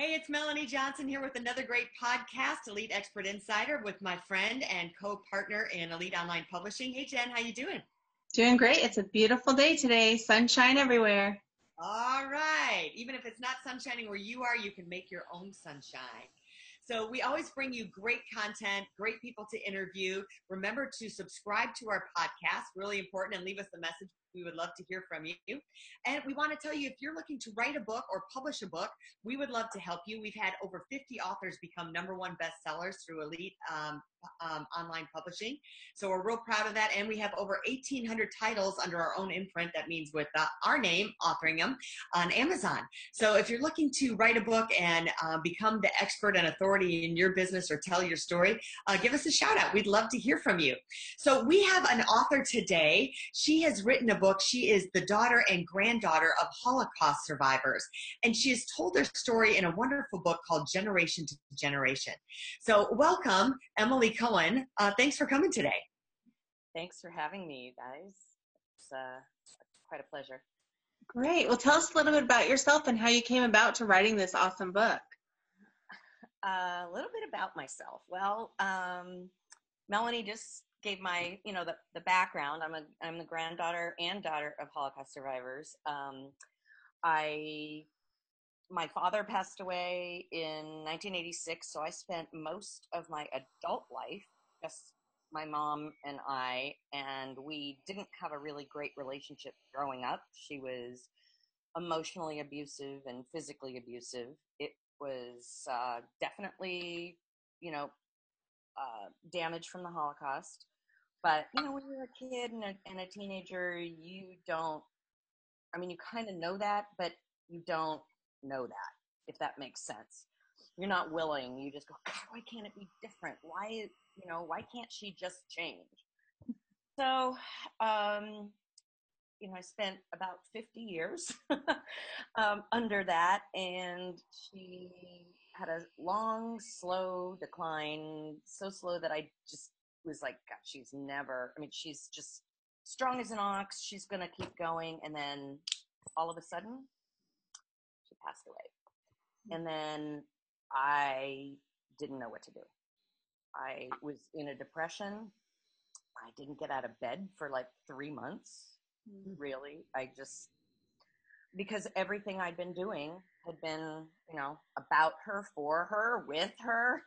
Hey, it's Melanie Johnson here with another great podcast, Elite Expert Insider, with my friend and co-partner in Elite Online Publishing. Hey, Jen, how you doing? Doing great. It's a beautiful day today. Sunshine everywhere. All right. Even if it's not sunshining where you are, you can make your own sunshine. So we always bring you great content, great people to interview. Remember to subscribe to our podcast, really important, and leave us a message we would love to hear from you. And we want to tell you if you're looking to write a book or publish a book, we would love to help you. We've had over 50 authors become number one bestsellers through Elite um, um, Online Publishing. So we're real proud of that. And we have over 1,800 titles under our own imprint. That means with uh, our name authoring them on Amazon. So if you're looking to write a book and uh, become the expert and authority in your business or tell your story, uh, give us a shout out. We'd love to hear from you. So we have an author today. She has written a book. She is the daughter and granddaughter of Holocaust survivors. And she has told their story in a wonderful book called Generation to Generation. So welcome, Emily Cohen. Uh, thanks for coming today. Thanks for having me, guys. It's uh, quite a pleasure. Great. Well, tell us a little bit about yourself and how you came about to writing this awesome book. Uh, a little bit about myself. Well, um, Melanie just gave my you know the, the background i'm a i'm the granddaughter and daughter of holocaust survivors um, i my father passed away in 1986 so i spent most of my adult life just my mom and i and we didn't have a really great relationship growing up she was emotionally abusive and physically abusive it was uh, definitely you know uh, damage from the Holocaust. But you know, when you're a kid and a, and a teenager, you don't. I mean, you kind of know that, but you don't know that. If that makes sense, you're not willing. You just go, why can't it be different? Why, you know, why can't she just change? So, um, you know, I spent about 50 years um, under that, and she had a long, slow decline, so slow that I just was like, God, she's never, I mean, she's just strong as an ox. She's going to keep going. And then all of a sudden, passed away. And then I didn't know what to do. I was in a depression. I didn't get out of bed for like three months, mm-hmm. really. I just, because everything I'd been doing had been, you know, about her, for her, with her,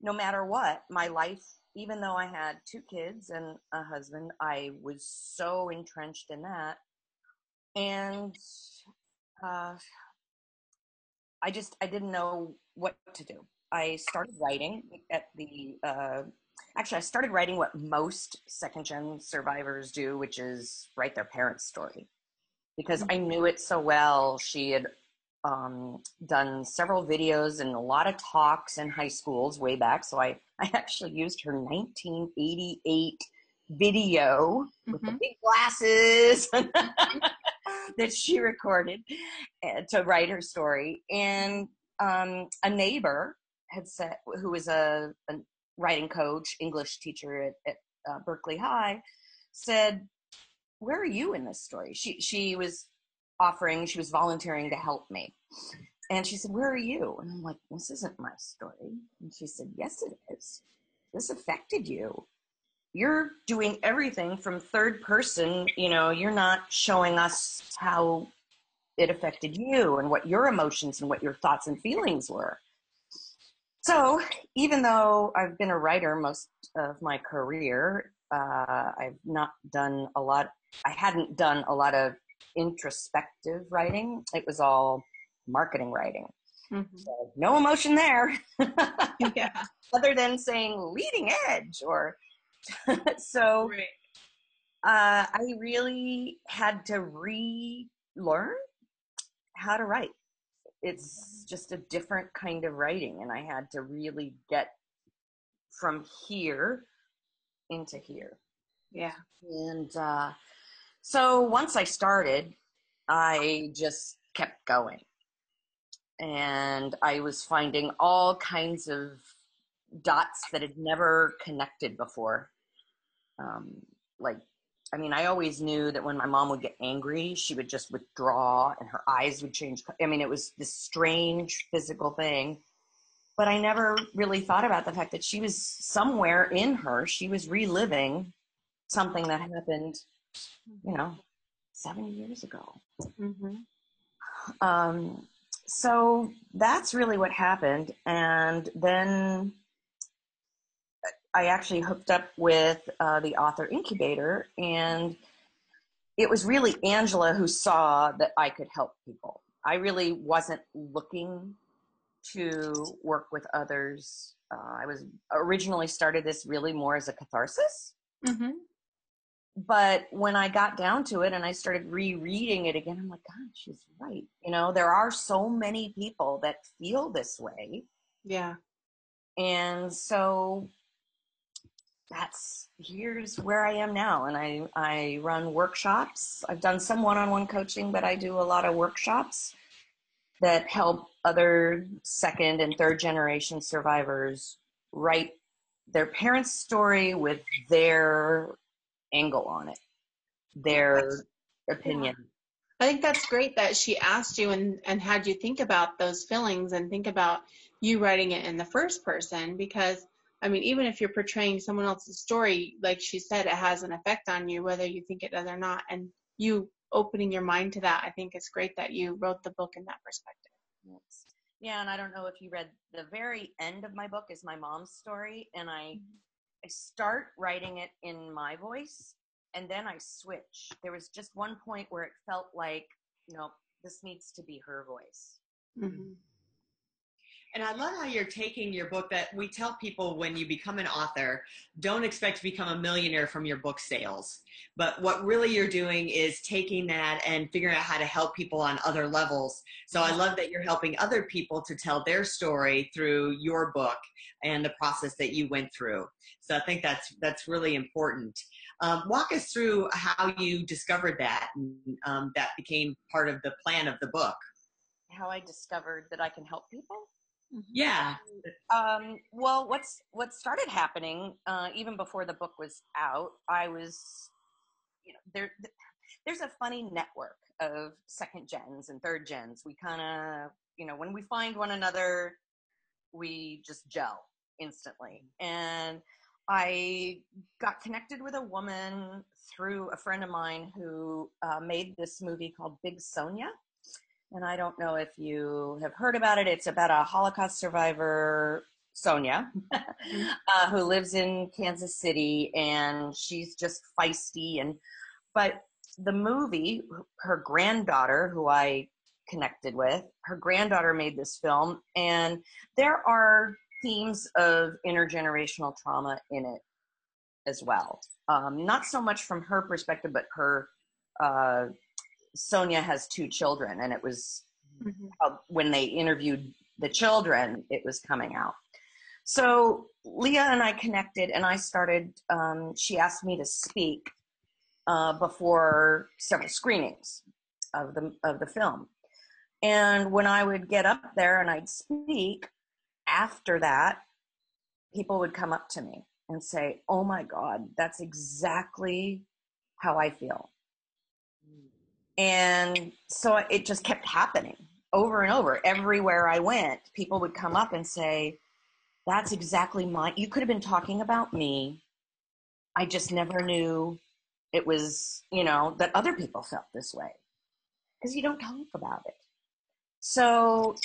no matter what. My life even though I had two kids and a husband, I was so entrenched in that. And uh, I just, I didn't know what to do. I started writing at the, uh, actually, I started writing what most second gen survivors do, which is write their parents' story. Because I knew it so well. She had um, done several videos and a lot of talks in high schools way back. So I, I actually used her 1988 video mm-hmm. with the mm-hmm. big glasses that she recorded uh, to write her story. And um, a neighbor had said, who was a, a writing coach, English teacher at, at uh, Berkeley High, said, "Where are you in this story?" She she was offering, she was volunteering to help me. And she said, Where are you? And I'm like, This isn't my story. And she said, Yes, it is. This affected you. You're doing everything from third person. You know, you're not showing us how it affected you and what your emotions and what your thoughts and feelings were. So, even though I've been a writer most of my career, uh, I've not done a lot, I hadn't done a lot of introspective writing. It was all marketing writing. Mm-hmm. So no emotion there. yeah. Other than saying leading edge or so right. uh, I really had to relearn how to write. it's just a different kind of writing, and I had to really get from here into here. Yeah. And uh, so once I started, I just kept going. And I was finding all kinds of dots that had never connected before. Um, like, I mean, I always knew that when my mom would get angry, she would just withdraw and her eyes would change. I mean, it was this strange physical thing. But I never really thought about the fact that she was somewhere in her, she was reliving something that happened, you know, seven years ago. Mm-hmm. Um, so that's really what happened. And then I actually hooked up with uh, the author incubator, and it was really Angela who saw that I could help people. I really wasn't looking to work with others. Uh, I was originally started this really more as a catharsis. Mm-hmm. But when I got down to it and I started rereading it again, I'm like, God, she's right. You know, there are so many people that feel this way. Yeah. And so that's here's where I am now. And I, I run workshops. I've done some one on one coaching, but I do a lot of workshops that help other second and third generation survivors write their parents' story with their angle on it, their opinion. I think that's great that she asked you and, and had you think about those feelings and think about you writing it in the first person because I mean, even if you're portraying someone else's story, like she said, it has an effect on you, whether you think it does or not. And you opening your mind to that, I think it's great that you wrote the book in that perspective. Yes. Yeah, and I don't know if you read the very end of my book is my mom's story, and I I start writing it in my voice, and then I switch. There was just one point where it felt like, you know, this needs to be her voice. Mm-hmm. And I love how you're taking your book that we tell people when you become an author, don't expect to become a millionaire from your book sales. But what really you're doing is taking that and figuring out how to help people on other levels. So I love that you're helping other people to tell their story through your book and the process that you went through. So I think that's that's really important. Um, walk us through how you discovered that and um, that became part of the plan of the book. How I discovered that I can help people. Yeah. Um, well, what's what started happening uh, even before the book was out? I was, you know, there. There's a funny network of second gens and third gens. We kind of, you know, when we find one another, we just gel instantly. And I got connected with a woman through a friend of mine who uh, made this movie called Big Sonia and I don't know if you have heard about it. It's about a Holocaust survivor, Sonia, mm-hmm. uh, who lives in Kansas City, and she's just feisty. And but the movie, her granddaughter, who I connected with, her granddaughter made this film, and there are themes of intergenerational trauma in it as well. Um, not so much from her perspective, but her uh, Sonia has two children, and it was mm-hmm. uh, when they interviewed the children, it was coming out. So Leah and I connected, and I started. Um, she asked me to speak uh, before several screenings of the of the film, and when I would get up there and I'd speak, after that, people would come up to me and say, "Oh my God, that's exactly how I feel." And so it just kept happening over and over. Everywhere I went, people would come up and say, That's exactly my, you could have been talking about me. I just never knew it was, you know, that other people felt this way because you don't talk about it. So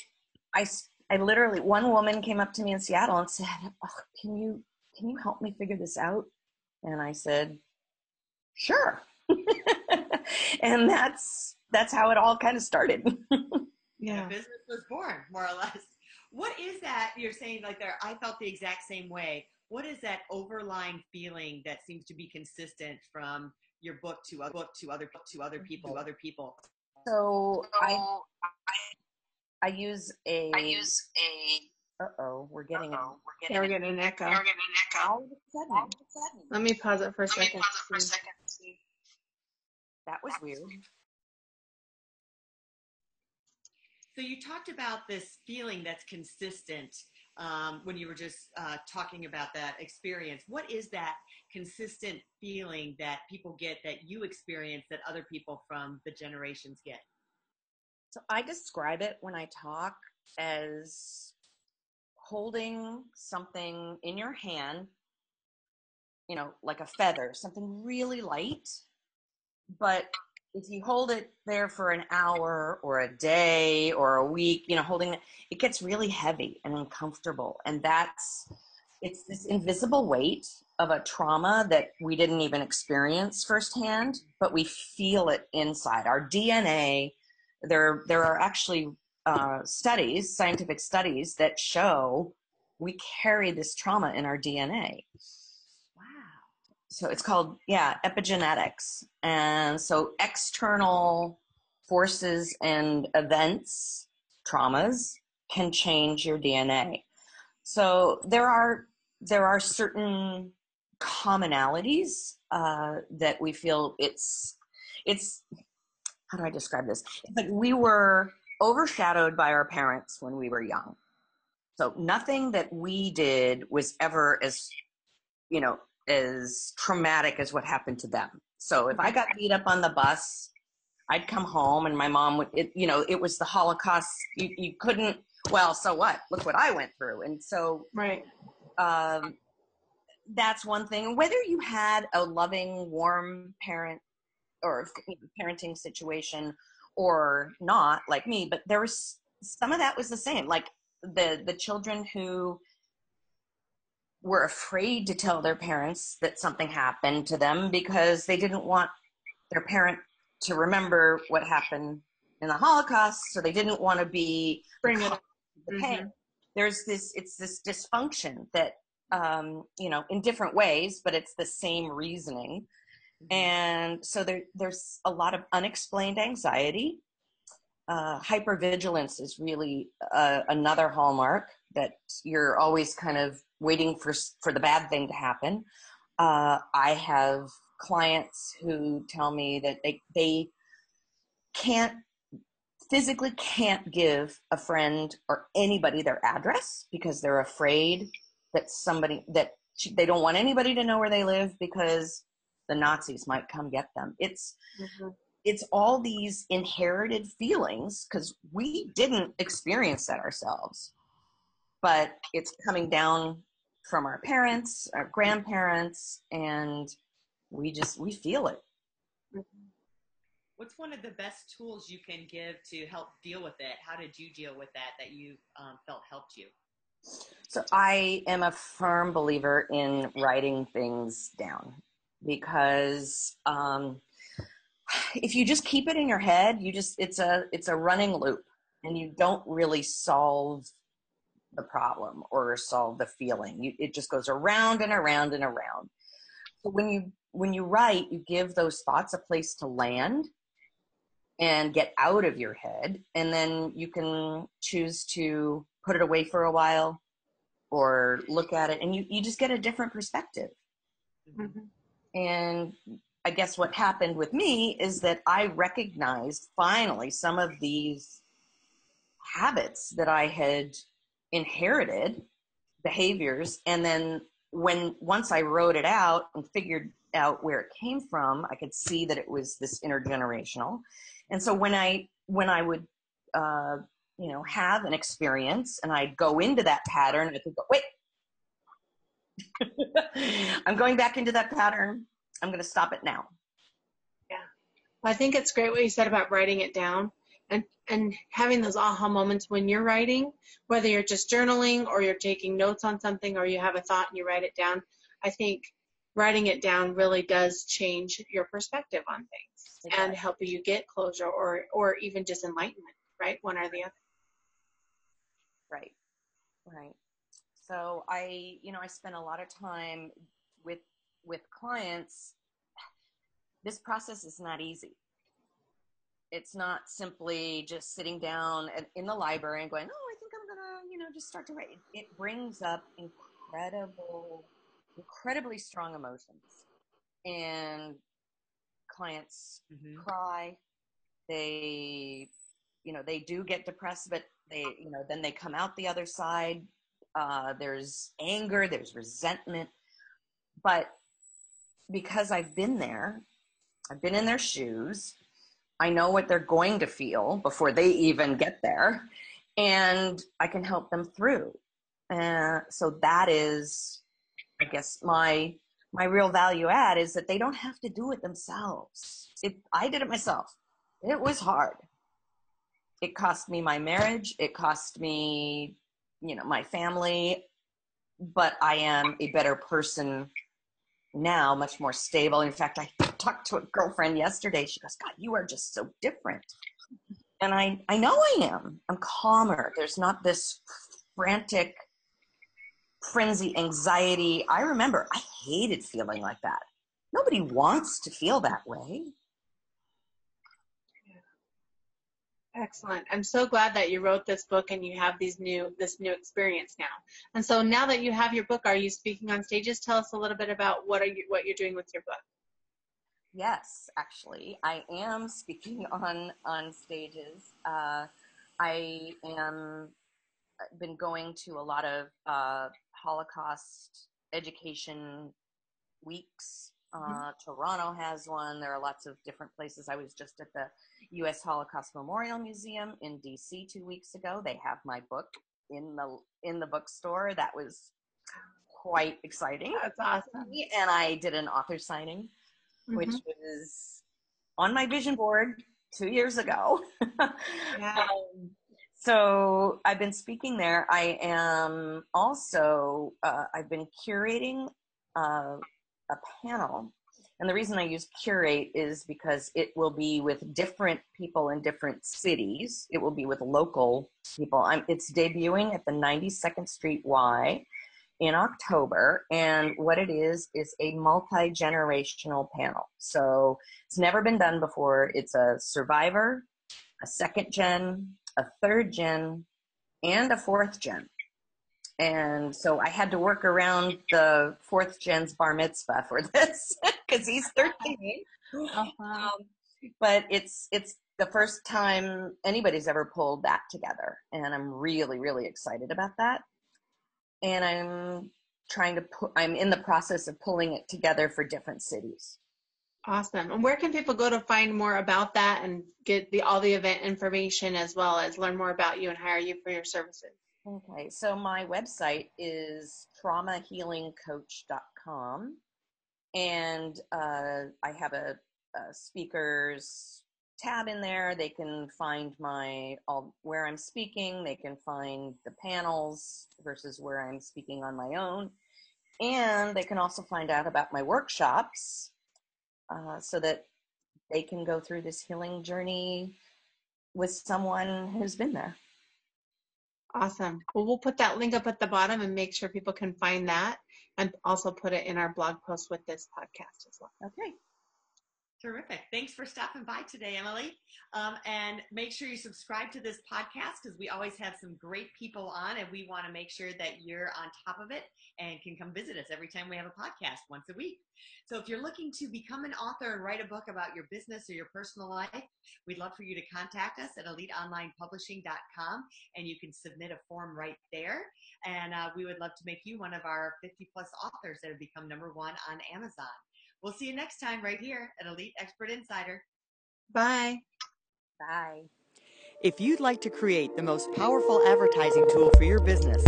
I, I literally, one woman came up to me in Seattle and said, oh, Can you, can you help me figure this out? And I said, Sure. and that's that's how it all kind of started. yeah, the business was born, more or less. What is that you're saying? Like there, I felt the exact same way. What is that overlying feeling that seems to be consistent from your book to a book to other to other people to other people? So I I use a. I use a. Uh oh, we're getting. Uh-oh, we're Yeah, getting, we're a, getting an echo. we're getting an echo. All of a sudden, all of a sudden. Let me pause it for a Let me pause it for a second. That was weird. So you talked about this feeling that's consistent um, when you were just uh, talking about that experience. What is that consistent feeling that people get that you experience that other people from the generations get? So I describe it when I talk as holding something in your hand, you know, like a feather, something really light. But if you hold it there for an hour or a day or a week, you know, holding it, it gets really heavy and uncomfortable. And that's, it's this invisible weight of a trauma that we didn't even experience firsthand, but we feel it inside. Our DNA, there, there are actually uh, studies, scientific studies that show we carry this trauma in our DNA. So it's called, yeah, epigenetics. And so external forces and events, traumas, can change your DNA. So there are there are certain commonalities uh, that we feel it's it's how do I describe this? It's like we were overshadowed by our parents when we were young. So nothing that we did was ever as, you know, as traumatic as what happened to them. So if I got beat up on the bus, I'd come home and my mom would, it, you know, it was the Holocaust. You, you couldn't, well, so what? Look what I went through. And so Right. um, that's one thing. Whether you had a loving, warm parent or parenting situation or not, like me, but there was some of that was the same. Like the the children who were afraid to tell their parents that something happened to them because they didn't want their parent to remember what happened in the Holocaust, so they didn't want to be Bring it up. the pain. There's this, it's this dysfunction that, um, you know, in different ways, but it's the same reasoning. And so there, there's a lot of unexplained anxiety. Uh, hypervigilance is really uh, another hallmark that you're always kind of waiting for for the bad thing to happen. Uh, I have clients who tell me that they they can't physically can't give a friend or anybody their address because they're afraid that somebody that they don't want anybody to know where they live because the Nazis might come get them. It's Mhm. it's all these inherited feelings because we didn't experience that ourselves, but it's coming down from our parents, our grandparents, and we just we feel it. What's one of the best tools you can give to help deal with it? How did you deal with that that you um, felt helped you? So I am a firm believer in writing things down because um, if you just keep it in your head, you just it's a it's a running loop, and you don't really solve the problem or solve the feeling. You, it just goes around and around and around. So when you when you write, you give those thoughts a place to land and get out of your head, and then you can choose to put it away for a while or look at it, and you you just get a different perspective. Mhm. And I guess what happened with me is that I recognized finally some of these habits that I had inherited, behaviors, and then when once I wrote it out and figured out where it came from, I could see that it was this intergenerational. And so when I when I would uh, you know have an experience and I'd go into that pattern, I could go wait. I'm going back into that pattern. I'm going to stop it now. Yeah. I think it's great what you said about writing it down and and having those aha moments when you're writing, whether you're just journaling or you're taking notes on something or you have a thought and you write it down. I think writing it down really does change your perspective on things It and help you get closure or or even just enlightenment, right? One or the other. Right. Right. So I, you know, I spend a lot of time with with clients. This process is not easy. It's not simply just sitting down in the library and going, oh, I think I'm gonna, you know, just start to write. It brings up incredible, incredibly strong emotions, and clients Mhm. cry. They, you know, they do get depressed, but they, you know, then they come out the other side. Uh, there's anger, there's resentment, but because I've been there, I've been in their shoes. I know what they're going to feel before they even get there, and I can help them through. Uh, so that is, I guess, my my real value add is that they don't have to do it themselves. It, I did it myself. It was hard. It cost me my marriage. It cost me, you know, my family. But I am a better person now, much more stable. In fact, I talked to a girlfriend yesterday. She goes, God, you are just so different. And I, I know I am. I'm calmer. There's not this frantic, frenzy, anxiety. I remember I hated feeling like that. Nobody wants to feel that way. Excellent. I'm so glad that you wrote this book and you have these new this new experience now. And so now that you have your book, are you speaking on stages? Tell us a little bit about what are you what you're doing with your book. Yes, actually, I am speaking on on stages. Uh, I am been going to a lot of uh, Holocaust education weeks. Uh, Toronto has one. There are lots of different places. I was just at the U.S. Holocaust Memorial Museum in D.C. two weeks ago. They have my book in the in the bookstore. That was quite exciting. That's awesome. And I did an author signing which Mhm. was on my vision board two years ago. Yeah. Um, so I've been speaking there. I am also, uh, I've been curating uh, a panel. And the reason I use curate is because it will be with different people in different cities. It will be with local people. I'm, it's debuting at the 92nd Street Y in October. And what it is, is a multi generational panel. So it's never been done before. It's a survivor, a second gen, a third gen, and a fourth gen. And so I had to work around the fourth gen's bar mitzvah for this because he's 13 Awesome. um, but it's it's the first time anybody's ever pulled that together and i'm really really excited about that and i'm trying to put i'm in the process of pulling it together for different cities Awesome. And where can people go to find more about that and get the all the event information as well as learn more about you and hire you for your services? okay so my website is traumahealingcoach.com and uh, i have a, a speakers tab in there. They can find my all where i'm speaking. They can find the panels versus where i'm speaking on my own. And they can also find out about my workshops uh, so that they can go through this healing journey with someone who's been there. Awesome. Well, we'll put that link up at the bottom and make sure people can find that and also put it in our blog post with this podcast as well. okay Terrific. Thanks for stopping by today, Emily. Um, and make sure you subscribe to this podcast because we always have some great people on, and we want to make sure that you're on top of it and can come visit us every time we have a podcast once a week. So if you're looking to become an author and write a book about your business or your personal life, we'd love for you to contact us at eliteonlinepublishing.com and you can submit a form right there. And uh, we would love to make you one of our 50 plus authors that have become number one on Amazon. We'll see you next time right here at Elite Expert Insider. Bye. bye If you'd like to create the most powerful advertising tool for your business,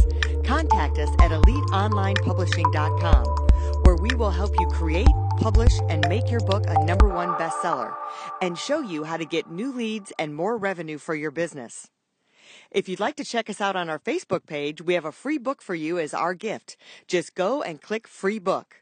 contact us at eliteonlinepublishing.com, where we will help you create, publish, and make your book a number one bestseller and show you how to get new leads and more revenue for your business. If you'd like to check us out on our Facebook page, we have a free book for you as our gift. Just go and click free book.